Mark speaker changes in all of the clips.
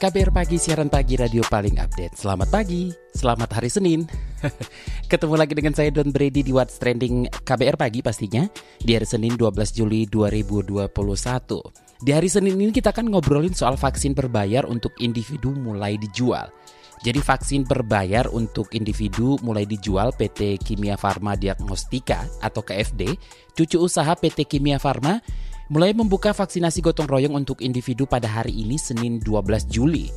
Speaker 1: KBR Pagi, siaran pagi radio paling update. Selamat pagi, selamat hari Senin. Ketemu lagi dengan saya Don Brady di What's Trending KBR Pagi pastinya di hari Senin 12 Juli 2021. Di hari Senin ini kita akan ngobrolin soal vaksin berbayar untuk individu mulai dijual. Jadi vaksin berbayar untuk individu mulai dijual PT Kimia Farma Diagnostika atau KFD, cucu usaha PT Kimia Farma mulai membuka vaksinasi gotong royong untuk individu pada hari ini Senin 12 Juli.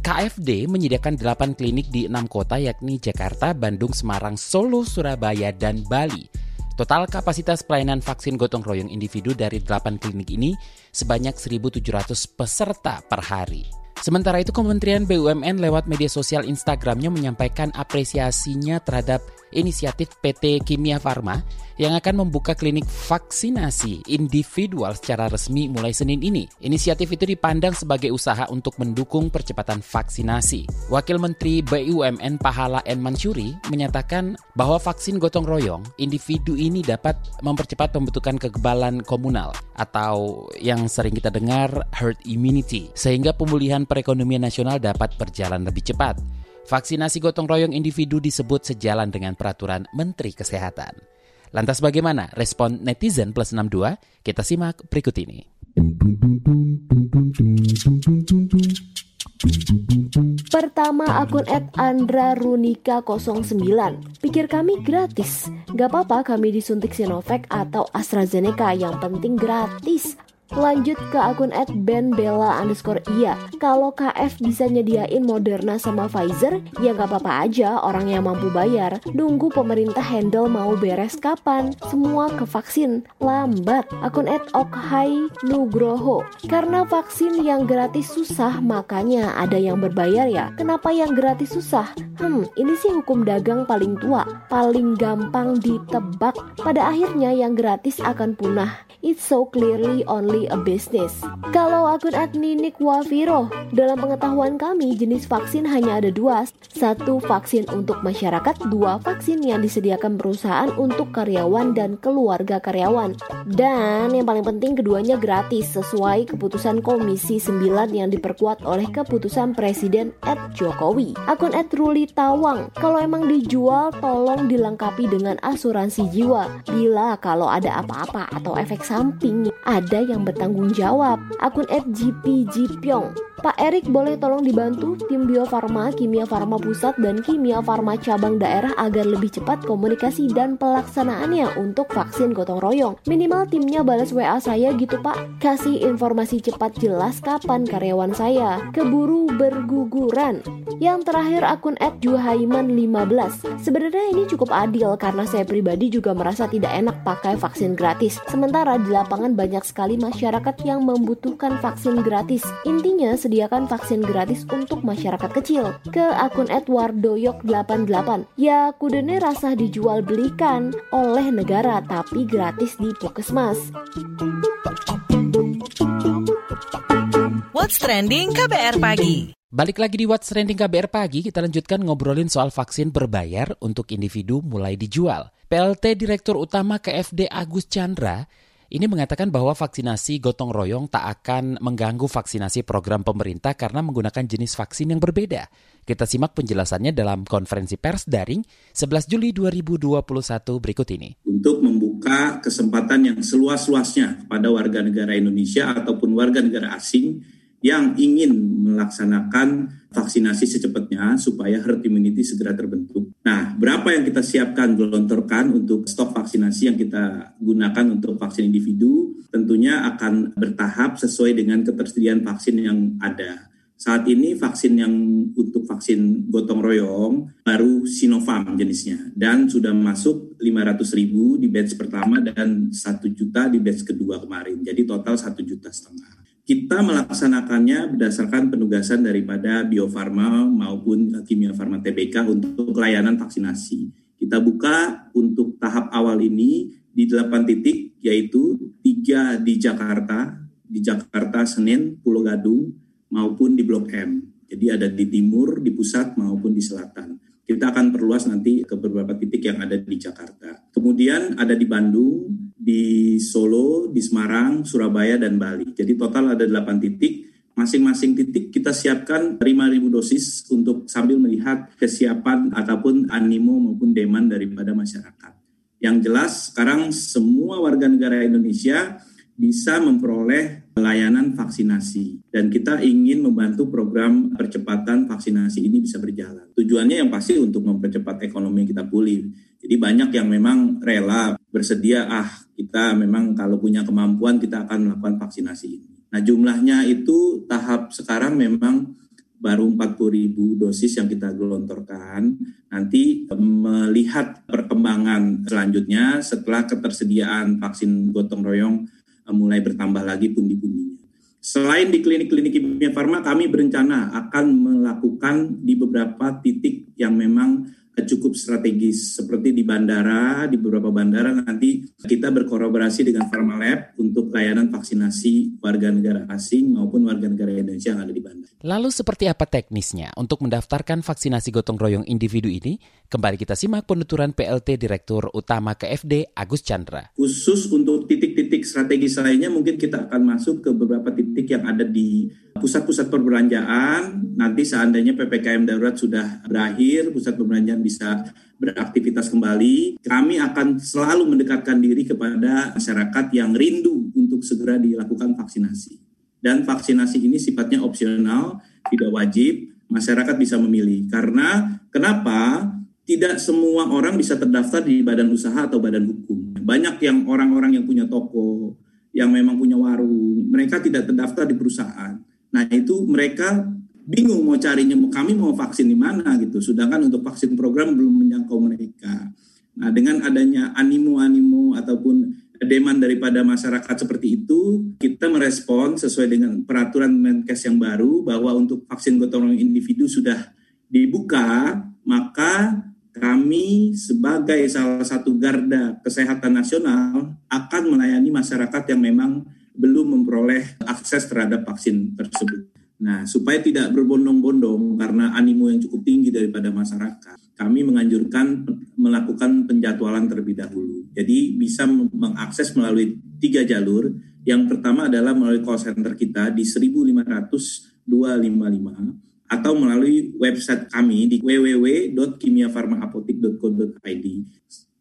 Speaker 1: KFD menyediakan 8 klinik di 6 kota yakni Jakarta, Bandung, Semarang, Solo, Surabaya, dan Bali. Total kapasitas pelayanan vaksin gotong royong individu dari 8 klinik ini sebanyak 1.700 peserta per hari. Sementara itu Kementerian BUMN lewat media sosial Instagramnya menyampaikan apresiasinya terhadap inisiatif PT Kimia Farma yang akan membuka klinik vaksinasi individual secara resmi mulai Senin ini. Inisiatif itu dipandang sebagai usaha untuk mendukung percepatan vaksinasi. Wakil Menteri BUMN Pahala N. Mansuri menyatakan bahwa vaksin gotong royong individu ini dapat mempercepat pembentukan kekebalan komunal atau yang sering kita dengar herd immunity sehingga pemulihan perekonomian nasional dapat berjalan lebih cepat. Vaksinasi gotong royong individu disebut sejalan dengan peraturan Menteri Kesehatan. Lantas bagaimana respon netizen plus 62? Kita simak berikut ini.
Speaker 2: Pertama akun at Andra Runika 09 Pikir kami gratis Gak apa-apa kami disuntik Sinovac atau AstraZeneca Yang penting gratis Lanjut ke akun at Ben Bella underscore iya. Kalau KF bisa nyediain Moderna sama Pfizer Ya nggak apa-apa aja orang yang mampu bayar. Nunggu pemerintah handle mau beres kapan. Semua ke vaksin. Lambat. Akun at Okhai Nugroho. Karena vaksin yang gratis susah Makanya ada yang berbayar ya. Kenapa yang gratis susah? Hmm ini sih hukum dagang paling tua. Paling gampang ditebak. Pada akhirnya yang gratis akan punah. It's so clearly only a business. Kalau akun Nick Wafiro, dalam pengetahuan kami jenis vaksin hanya ada dua. Satu vaksin untuk masyarakat, dua vaksin yang disediakan perusahaan untuk karyawan dan keluarga karyawan. Dan yang paling penting keduanya gratis sesuai keputusan Komisi 9 yang diperkuat oleh keputusan Presiden Ed Jokowi. Akun Ed Ruli Tawang, kalau emang dijual tolong dilengkapi dengan asuransi jiwa. Bila kalau ada apa-apa atau efek samping ada yang bertanggung jawab. Akun @gpgpyong. Pak Erik boleh tolong dibantu tim Bio Farma, Kimia Farma Pusat dan Kimia Farma cabang daerah agar lebih cepat komunikasi dan pelaksanaannya untuk vaksin gotong royong. Minimal timnya balas WA saya gitu Pak. Kasih informasi cepat jelas kapan karyawan saya keburu berguguran. Yang terakhir akun @juhaiman15. Sebenarnya ini cukup adil karena saya pribadi juga merasa tidak enak pakai vaksin gratis. Sementara di lapangan banyak sekali masyarakat yang membutuhkan vaksin gratis. Intinya sediakan vaksin gratis untuk masyarakat kecil. Ke akun Edwardoyok88. Ya kudene rasa dijual belikan oleh negara tapi gratis di Pokesmas.
Speaker 3: What's Trending KBR Pagi
Speaker 1: Balik lagi di What's Trending KBR Pagi, kita lanjutkan ngobrolin soal vaksin berbayar untuk individu mulai dijual. PLT Direktur Utama KFD Agus Chandra ini mengatakan bahwa vaksinasi gotong royong tak akan mengganggu vaksinasi program pemerintah karena menggunakan jenis vaksin yang berbeda. Kita simak penjelasannya dalam konferensi pers daring 11 Juli 2021 berikut ini.
Speaker 4: Untuk membuka kesempatan yang seluas-luasnya pada warga negara Indonesia ataupun warga negara asing yang ingin melaksanakan vaksinasi secepatnya supaya herd immunity segera terbentuk. Nah, berapa yang kita siapkan gelontorkan untuk stok vaksinasi yang kita gunakan untuk vaksin individu tentunya akan bertahap sesuai dengan ketersediaan vaksin yang ada. Saat ini vaksin yang untuk vaksin gotong royong baru Sinovac jenisnya dan sudah masuk 500 ribu di batch pertama dan 1 juta di batch kedua kemarin. Jadi total 1 juta setengah. Kita melaksanakannya berdasarkan penugasan daripada Bio Farma maupun Kimia Farma TBK untuk layanan vaksinasi. Kita buka untuk tahap awal ini di 8 titik, yaitu tiga di Jakarta, di Jakarta Senin, Pulau Gadung, maupun di Blok M. Jadi ada di timur, di pusat, maupun di selatan. Kita akan perluas nanti ke beberapa titik yang ada di Jakarta. Kemudian ada di Bandung, di Solo, di Semarang, Surabaya, dan Bali. Jadi total ada 8 titik. Masing-masing titik kita siapkan 5.000 dosis untuk sambil melihat kesiapan ataupun animo maupun demand daripada masyarakat. Yang jelas sekarang semua warga negara Indonesia bisa memperoleh layanan vaksinasi dan kita ingin membantu program percepatan vaksinasi ini bisa berjalan. Tujuannya yang pasti untuk mempercepat ekonomi kita pulih. Jadi banyak yang memang rela bersedia ah kita memang kalau punya kemampuan kita akan melakukan vaksinasi ini. Nah jumlahnya itu tahap sekarang memang baru 40 ribu dosis yang kita gelontorkan. Nanti melihat perkembangan selanjutnya setelah ketersediaan vaksin gotong royong eh, mulai bertambah lagi pundi-pundinya. Selain di klinik-klinik kimia farma, kami berencana akan melakukan di beberapa titik yang memang cukup strategis seperti di bandara, di beberapa bandara nanti kita berkolaborasi dengan Pharmalab untuk layanan vaksinasi warga negara asing maupun warga negara Indonesia yang ada di bandara.
Speaker 1: Lalu seperti apa teknisnya untuk mendaftarkan vaksinasi gotong royong individu ini? Kembali kita simak penuturan PLT Direktur Utama KFD Agus Chandra.
Speaker 4: Khusus untuk titik-titik strategis lainnya mungkin kita akan masuk ke beberapa titik yang ada di pusat-pusat perbelanjaan. Nanti seandainya PPKM darurat sudah berakhir, pusat perbelanjaan bisa beraktivitas kembali. Kami akan selalu mendekatkan diri kepada masyarakat yang rindu untuk segera dilakukan vaksinasi. Dan vaksinasi ini sifatnya opsional, tidak wajib, masyarakat bisa memilih. Karena kenapa? tidak semua orang bisa terdaftar di badan usaha atau badan hukum. Banyak yang orang-orang yang punya toko, yang memang punya warung, mereka tidak terdaftar di perusahaan. Nah itu mereka bingung mau carinya, kami mau vaksin di mana gitu. Sedangkan untuk vaksin program belum menjangkau mereka. Nah dengan adanya animo-animo ataupun demand daripada masyarakat seperti itu, kita merespon sesuai dengan peraturan Menkes yang baru bahwa untuk vaksin gotong royong individu sudah dibuka, maka kami sebagai salah satu garda kesehatan nasional akan melayani masyarakat yang memang belum memperoleh akses terhadap vaksin tersebut. Nah, supaya tidak berbondong-bondong karena animo yang cukup tinggi daripada masyarakat, kami menganjurkan melakukan penjadwalan terlebih dahulu. Jadi bisa mengakses melalui tiga jalur. Yang pertama adalah melalui call center kita di 1500 255 atau melalui website kami di www.kimiafarmaapotik.co.id.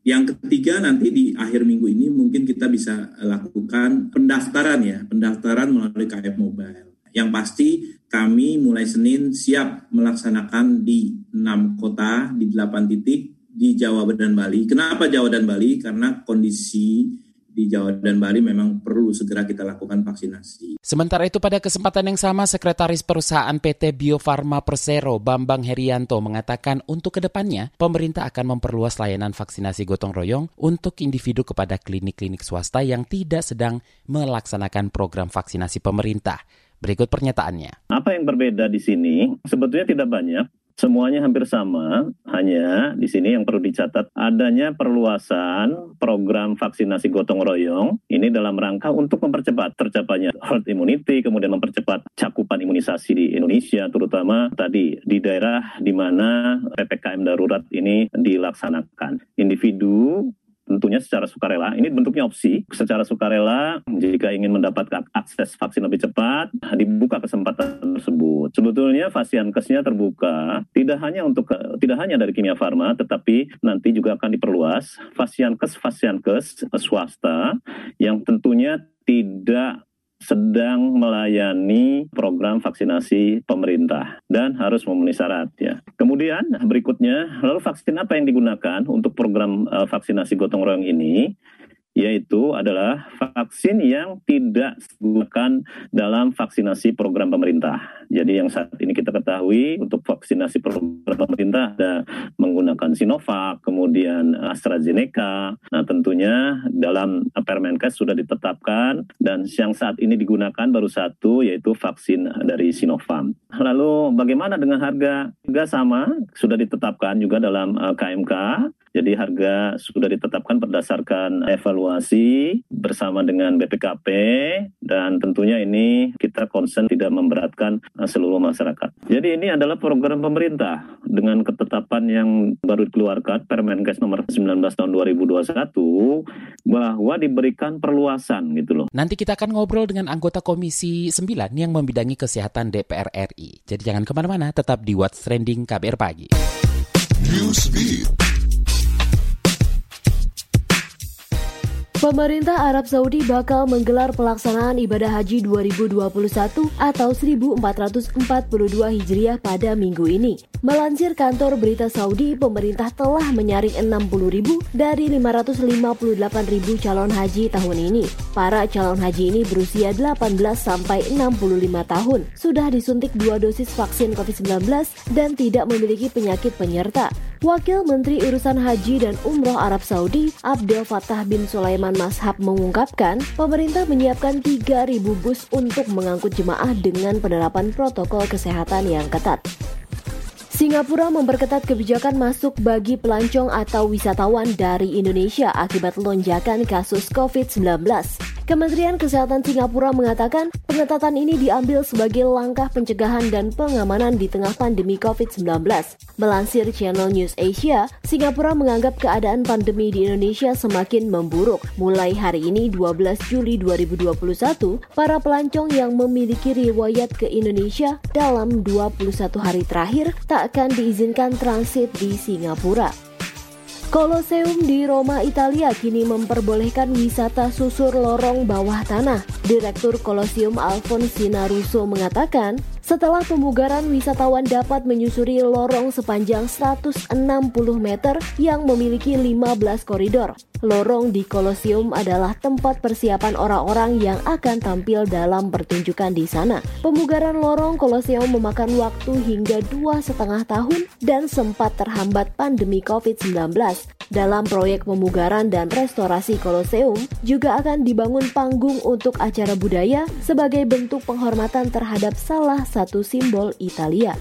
Speaker 4: Yang ketiga nanti di akhir minggu ini mungkin kita bisa lakukan pendaftaran ya, pendaftaran melalui KF Mobile. Yang pasti kami mulai Senin siap melaksanakan di enam kota, di delapan titik di Jawa dan Bali. Kenapa Jawa dan Bali? Karena kondisi di Jawa dan Bali memang perlu segera kita lakukan vaksinasi.
Speaker 1: Sementara itu pada kesempatan yang sama Sekretaris Perusahaan PT Bio Farma Persero Bambang Herianto mengatakan untuk ke depannya pemerintah akan memperluas layanan vaksinasi gotong royong untuk individu kepada klinik-klinik swasta yang tidak sedang melaksanakan program vaksinasi pemerintah. Berikut pernyataannya.
Speaker 5: Apa yang berbeda di sini? Sebetulnya tidak banyak. Semuanya hampir sama, hanya di sini yang perlu dicatat adanya perluasan program vaksinasi gotong royong ini dalam rangka untuk mempercepat tercapainya herd immunity, kemudian mempercepat cakupan imunisasi di Indonesia, terutama tadi di daerah di mana PPKM darurat ini dilaksanakan. Individu tentunya secara sukarela. Ini bentuknya opsi. Secara sukarela, jika ingin mendapatkan akses vaksin lebih cepat, dibuka kesempatan tersebut. Sebetulnya Fasiankesnya terbuka tidak hanya untuk tidak hanya dari Kimia Farma, tetapi nanti juga akan diperluas Fasiankes Fasiankes swasta yang tentunya tidak sedang melayani program vaksinasi pemerintah dan harus memenuhi syarat ya. Kemudian berikutnya, lalu vaksin apa yang digunakan untuk program uh, vaksinasi gotong royong ini? Yaitu adalah vaksin yang tidak digunakan dalam vaksinasi program pemerintah. Jadi yang saat ini kita ketahui untuk vaksinasi program pemerintah ada menggunakan Sinovac, kemudian AstraZeneca. Nah tentunya dalam Permenkes sudah ditetapkan dan yang saat ini digunakan baru satu yaitu vaksin dari Sinovac. Lalu bagaimana dengan harga? Harga sama sudah ditetapkan juga dalam KMK jadi harga sudah ditetapkan berdasarkan evaluasi bersama dengan BPKP dan tentunya ini kita konsen tidak memberatkan eh, seluruh masyarakat. Jadi ini adalah program pemerintah dengan ketetapan yang baru dikeluarkan Permenkes nomor 19 tahun 2021 bahwa diberikan perluasan gitu loh.
Speaker 1: Nanti kita akan ngobrol dengan anggota Komisi 9 yang membidangi kesehatan DPR RI. Jadi jangan ke mana-mana, tetap di What's Trending KBR Pagi. Newsbeat.
Speaker 2: Pemerintah Arab Saudi bakal menggelar pelaksanaan ibadah haji 2021 atau 1442 Hijriah pada minggu ini. Melansir kantor berita Saudi, pemerintah telah menyaring 60 ribu dari 558 ribu calon haji tahun ini. Para calon haji ini berusia 18 sampai 65 tahun, sudah disuntik dua dosis vaksin COVID-19 dan tidak memiliki penyakit penyerta. Wakil Menteri Urusan Haji dan Umroh Arab Saudi, Abdel Fattah bin Sulaiman Mashab mengungkapkan, pemerintah menyiapkan 3.000 bus untuk mengangkut jemaah dengan penerapan protokol kesehatan yang ketat. Singapura memperketat kebijakan masuk bagi pelancong atau wisatawan dari Indonesia akibat lonjakan kasus COVID-19. Kementerian Kesehatan Singapura mengatakan pengetatan ini diambil sebagai langkah pencegahan dan pengamanan di tengah pandemi COVID-19. Melansir Channel News Asia, Singapura menganggap keadaan pandemi di Indonesia semakin memburuk. Mulai hari ini 12 Juli 2021, para pelancong yang memiliki riwayat ke Indonesia dalam 21 hari terakhir tak akan diizinkan transit di Singapura. Koloseum di Roma, Italia kini memperbolehkan wisata susur lorong bawah tanah. Direktur Colosseum Alfonsina Russo mengatakan, setelah pemugaran, wisatawan dapat menyusuri lorong sepanjang 160 meter yang memiliki 15 koridor. Lorong di Kolosium adalah tempat persiapan orang-orang yang akan tampil dalam pertunjukan di sana. Pemugaran lorong Kolosium memakan waktu hingga dua setengah tahun dan sempat terhambat pandemi COVID-19. Dalam proyek pemugaran dan restorasi Kolosium juga akan dibangun panggung untuk acara budaya sebagai bentuk penghormatan terhadap salah satu simbol Italia.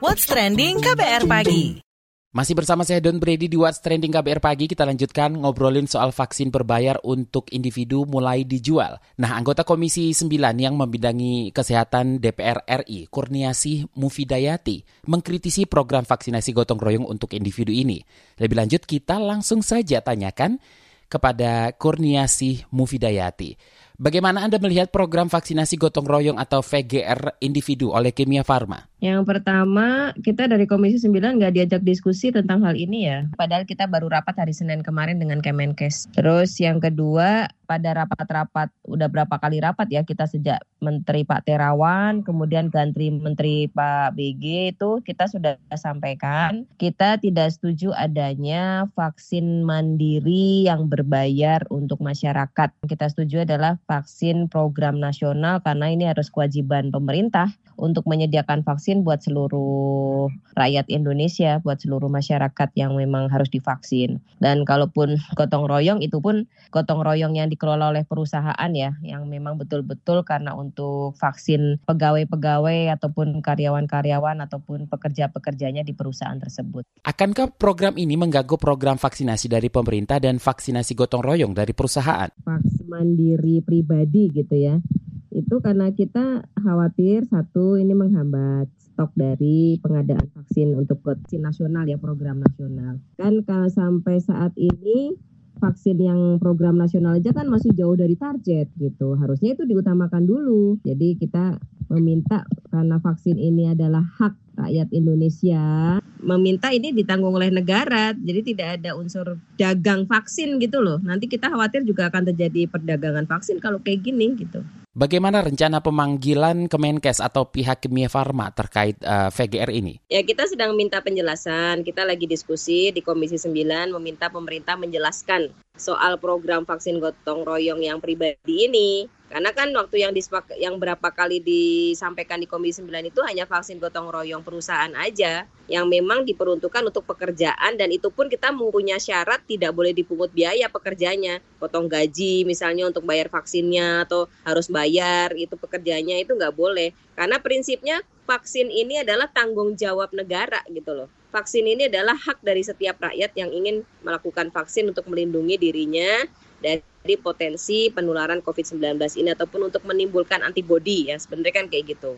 Speaker 3: What's Trending KBR Pagi.
Speaker 1: Masih bersama saya Don Brady di What's Trending KBR Pagi, kita lanjutkan ngobrolin soal vaksin berbayar untuk individu mulai dijual. Nah, anggota Komisi 9 yang membidangi kesehatan DPR RI, Kurniasih Mufidayati, mengkritisi program vaksinasi gotong royong untuk individu ini. Lebih lanjut, kita langsung saja tanyakan kepada Kurniasih Mufidayati. Bagaimana Anda melihat program vaksinasi gotong royong atau VGR individu oleh Kimia Farma?
Speaker 6: Yang pertama, kita dari Komisi 9 nggak diajak diskusi tentang hal ini ya. Padahal kita baru rapat hari Senin kemarin dengan Kemenkes. Terus yang kedua, pada rapat-rapat, udah berapa kali rapat ya kita sejak Menteri Pak Terawan, kemudian ganti Menteri Pak BG itu kita sudah sampaikan. Kita tidak setuju adanya vaksin mandiri yang berbayar untuk masyarakat. Kita setuju adalah vaksin program nasional karena ini harus kewajiban pemerintah untuk menyediakan vaksin buat seluruh rakyat Indonesia, buat seluruh masyarakat yang memang harus divaksin. Dan kalaupun gotong royong itu pun gotong royong yang dikelola oleh perusahaan ya, yang memang betul-betul karena untuk vaksin pegawai-pegawai ataupun karyawan-karyawan ataupun pekerja-pekerjanya di perusahaan tersebut.
Speaker 1: Akankah program ini mengganggu program vaksinasi dari pemerintah dan vaksinasi gotong royong dari perusahaan?
Speaker 6: Vaksin mandiri pribadi gitu ya itu karena kita khawatir satu ini menghambat stok dari pengadaan vaksin untuk vaksin nasional ya program nasional. Kan kalau sampai saat ini vaksin yang program nasional aja kan masih jauh dari target gitu. Harusnya itu diutamakan dulu. Jadi kita meminta karena vaksin ini adalah hak rakyat Indonesia, meminta ini ditanggung oleh negara. Jadi tidak ada unsur dagang vaksin gitu loh. Nanti kita khawatir juga akan terjadi perdagangan vaksin kalau kayak gini gitu.
Speaker 1: Bagaimana rencana pemanggilan Kemenkes atau pihak Kimia Farma terkait uh, eh, VGR ini?
Speaker 6: Ya, kita sedang minta penjelasan. Kita lagi diskusi di Komisi 9 meminta pemerintah menjelaskan soal program vaksin gotong royong yang pribadi ini. Karena kan waktu yang dispak yang berapa kali disampaikan di Komisi 9 itu hanya vaksin gotong royong perusahaan aja yang memang diperuntukkan untuk pekerjaan dan itu pun kita mempunyai syarat tidak boleh dipungut biaya pekerjanya. Potong gaji misalnya untuk bayar vaksinnya atau harus bayar itu pekerjanya itu nggak boleh. Karena prinsipnya vaksin ini adalah tanggung jawab negara gitu loh. Vaksin ini adalah hak dari setiap rakyat yang ingin melakukan vaksin untuk melindungi dirinya dari potensi penularan COVID-19 ini ataupun untuk menimbulkan antibodi ya. Sebenarnya kan kayak gitu.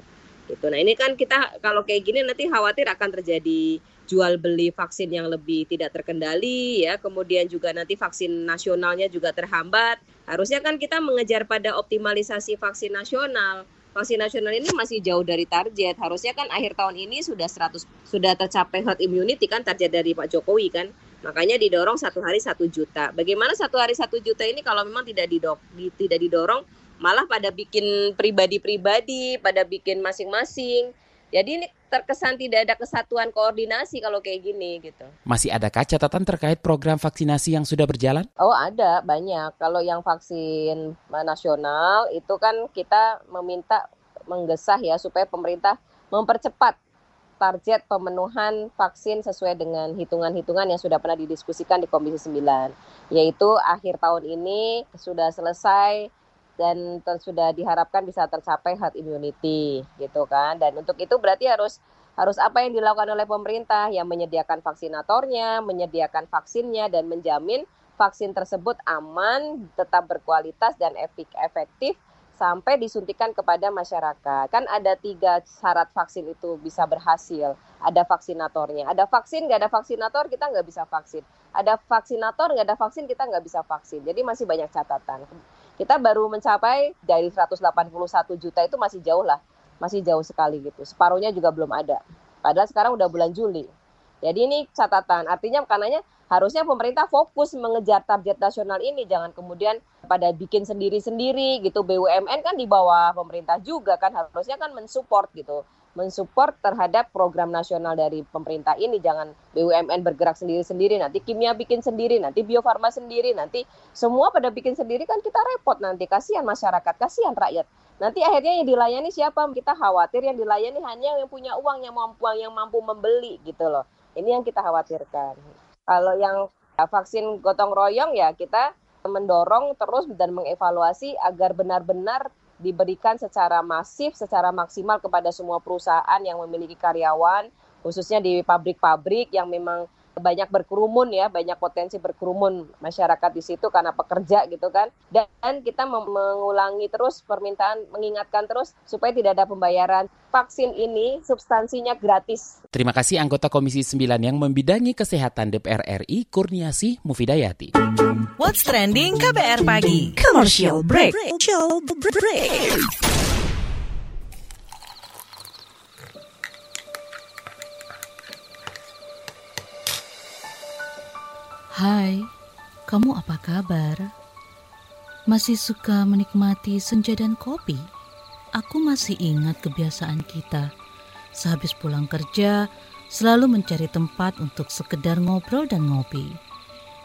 Speaker 6: Gitu. Nah ini kan kita kalau kayak gini nanti khawatir akan terjadi jual beli vaksin yang lebih tidak terkendali ya. Kemudian juga nanti vaksin nasionalnya juga terhambat. Harusnya kan kita mengejar pada optimalisasi vaksin nasional vaksin nasional ini masih jauh dari target. Harusnya kan akhir tahun ini sudah 100 sudah tercapai herd immunity kan target dari Pak Jokowi kan. Makanya didorong satu hari satu juta. Bagaimana satu hari satu juta ini kalau memang tidak didok, tidak didorong, malah pada bikin pribadi-pribadi, pada bikin masing-masing. Jadi ini terkesan tidak ada kesatuan koordinasi kalau kayak gini gitu.
Speaker 1: Masih adakah catatan terkait program vaksinasi yang sudah berjalan?
Speaker 6: Oh ada banyak. Kalau yang vaksin nasional itu kan kita meminta menggesah ya supaya pemerintah mempercepat target pemenuhan vaksin sesuai dengan hitungan-hitungan yang sudah pernah didiskusikan di Komisi 9 yaitu akhir tahun ini sudah selesai dan sudah diharapkan bisa tercapai herd immunity gitu kan dan untuk itu berarti harus harus apa yang dilakukan oleh pemerintah yang menyediakan vaksinatornya, menyediakan vaksinnya dan menjamin vaksin tersebut aman, tetap berkualitas dan efektif sampai disuntikan kepada masyarakat. Kan ada tiga syarat vaksin itu bisa berhasil. Ada vaksinatornya. Ada vaksin, nggak ada vaksinator, kita nggak bisa vaksin. Ada vaksinator, nggak ada vaksin, kita nggak bisa vaksin. Jadi masih banyak catatan kita baru mencapai dari 181 juta itu masih jauh lah, masih jauh sekali gitu. Separuhnya juga belum ada. Padahal sekarang udah bulan Juli. Jadi ini catatan. Artinya karenanya harusnya pemerintah fokus mengejar target nasional ini jangan kemudian pada bikin sendiri-sendiri gitu BUMN kan di bawah pemerintah juga kan harusnya kan mensupport gitu mensupport terhadap program nasional dari pemerintah ini. Jangan BUMN bergerak sendiri-sendiri, nanti kimia bikin sendiri, nanti biofarma sendiri, nanti semua pada bikin sendiri kan kita repot nanti. Kasihan masyarakat, kasihan rakyat. Nanti akhirnya yang dilayani siapa? Kita khawatir yang dilayani hanya yang punya uang, yang mampu yang mampu membeli gitu loh. Ini yang kita khawatirkan. Kalau yang vaksin gotong royong ya kita mendorong terus dan mengevaluasi agar benar-benar diberikan secara masif, secara maksimal kepada semua perusahaan yang memiliki karyawan, khususnya di pabrik-pabrik yang memang banyak berkerumun ya, banyak potensi berkerumun masyarakat di situ karena pekerja gitu kan. Dan kita mengulangi terus permintaan, mengingatkan terus supaya tidak ada pembayaran. Vaksin ini substansinya gratis.
Speaker 1: Terima kasih anggota Komisi 9 yang membidangi kesehatan DPR RI, Kurniasi Mufidayati.
Speaker 3: What's trending KBR pagi? Commercial break. Commercial break.
Speaker 7: Hai, kamu apa kabar? Masih suka menikmati senja dan kopi? Aku masih ingat kebiasaan kita. Sehabis pulang kerja, selalu mencari tempat untuk sekedar ngobrol dan ngopi.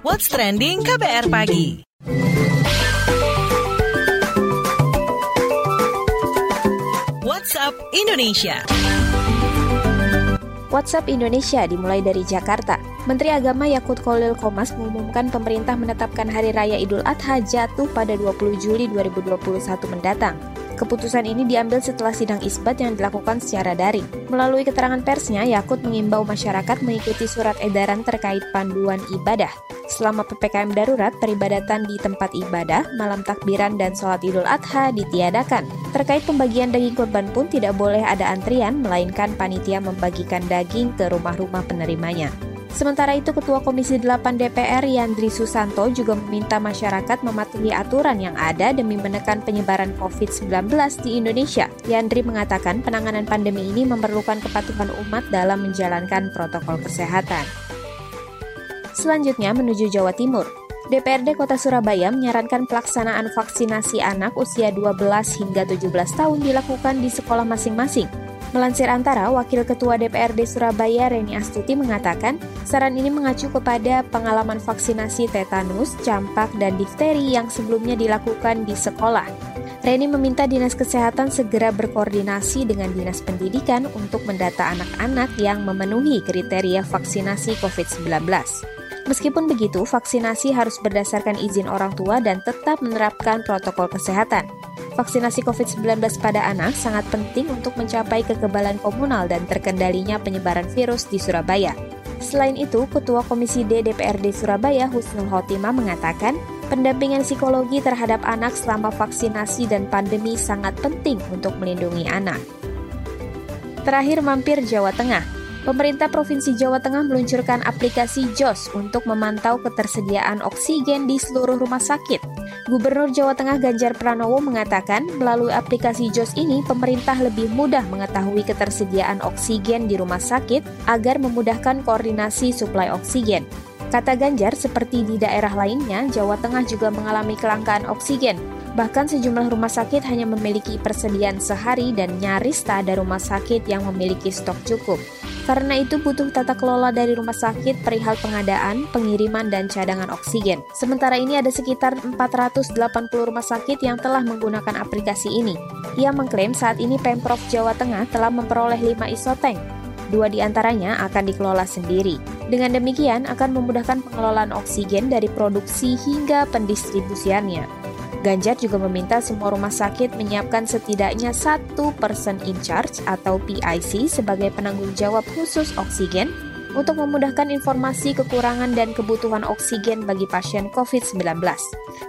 Speaker 3: What's trending KBR pagi? WhatsApp Indonesia.
Speaker 8: WhatsApp Indonesia dimulai dari Jakarta. Menteri Agama Yakut Kolil Komas mengumumkan pemerintah menetapkan Hari Raya Idul Adha jatuh pada 20 Juli 2021 mendatang. Keputusan ini diambil setelah sidang isbat yang dilakukan secara daring. Melalui keterangan persnya, Yakut mengimbau masyarakat mengikuti surat edaran terkait panduan ibadah. Selama PPKM darurat, peribadatan di tempat ibadah, malam takbiran, dan sholat idul adha ditiadakan. Terkait pembagian daging kurban pun tidak boleh ada antrian, melainkan panitia membagikan daging ke rumah-rumah penerimanya. Sementara itu, Ketua Komisi 8 DPR Yandri Susanto juga meminta masyarakat mematuhi aturan yang ada demi menekan penyebaran COVID-19 di Indonesia. Yandri mengatakan penanganan pandemi ini memerlukan kepatuhan umat dalam menjalankan protokol kesehatan. Selanjutnya menuju Jawa Timur. DPRD Kota Surabaya menyarankan pelaksanaan vaksinasi anak usia 12 hingga 17 tahun dilakukan di sekolah masing-masing. Melansir antara, Wakil Ketua DPRD Surabaya Reni Astuti mengatakan, saran ini mengacu kepada pengalaman vaksinasi tetanus, campak, dan difteri yang sebelumnya dilakukan di sekolah. Reni meminta Dinas Kesehatan segera berkoordinasi dengan Dinas Pendidikan untuk mendata anak-anak yang memenuhi kriteria vaksinasi COVID-19. Meskipun begitu, vaksinasi harus berdasarkan izin orang tua dan tetap menerapkan protokol kesehatan. Vaksinasi COVID-19 pada anak sangat penting untuk mencapai kekebalan komunal dan terkendalinya penyebaran virus di Surabaya. Selain itu, Ketua Komisi D DPRD Surabaya Husnul Hotima mengatakan, pendampingan psikologi terhadap anak selama vaksinasi dan pandemi sangat penting untuk melindungi anak. Terakhir mampir Jawa Tengah. Pemerintah Provinsi Jawa Tengah meluncurkan aplikasi JOS untuk memantau ketersediaan oksigen di seluruh rumah sakit. Gubernur Jawa Tengah Ganjar Pranowo mengatakan, melalui aplikasi JOS ini, pemerintah lebih mudah mengetahui ketersediaan oksigen di rumah sakit agar memudahkan koordinasi suplai oksigen. Kata Ganjar, seperti di daerah lainnya, Jawa Tengah juga mengalami kelangkaan oksigen. Bahkan sejumlah rumah sakit hanya memiliki persediaan sehari dan nyaris tak ada rumah sakit yang memiliki stok cukup. Karena itu butuh tata kelola dari rumah sakit perihal pengadaan, pengiriman, dan cadangan oksigen. Sementara ini ada sekitar 480 rumah sakit yang telah menggunakan aplikasi ini. Ia mengklaim saat ini Pemprov Jawa Tengah telah memperoleh 5 isotank. Dua di antaranya akan dikelola sendiri. Dengan demikian akan memudahkan pengelolaan oksigen dari produksi hingga pendistribusiannya. Ganjar juga meminta semua rumah sakit menyiapkan setidaknya satu person in charge atau PIC sebagai penanggung jawab khusus oksigen untuk memudahkan informasi kekurangan dan kebutuhan oksigen bagi pasien COVID-19.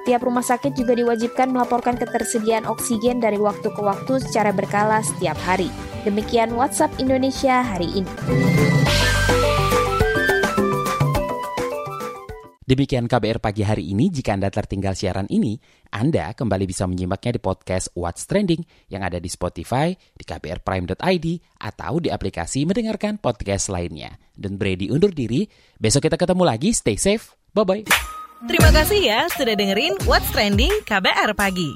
Speaker 8: Tiap rumah sakit juga diwajibkan melaporkan ketersediaan oksigen dari waktu ke waktu secara berkala setiap hari. Demikian WhatsApp Indonesia hari ini.
Speaker 1: Demikian KBR pagi hari ini. Jika Anda tertinggal siaran ini, Anda kembali bisa menyimaknya di podcast What's Trending yang ada di Spotify, di kbrprime.id, atau di aplikasi mendengarkan podcast lainnya. Dan Brady undur diri. Besok kita ketemu lagi. Stay safe. Bye-bye.
Speaker 3: Terima kasih ya sudah dengerin What's Trending KBR Pagi.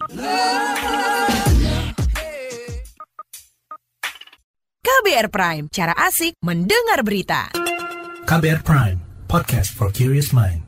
Speaker 3: KBR Prime, cara asik mendengar berita.
Speaker 9: KBR Prime, podcast for curious mind.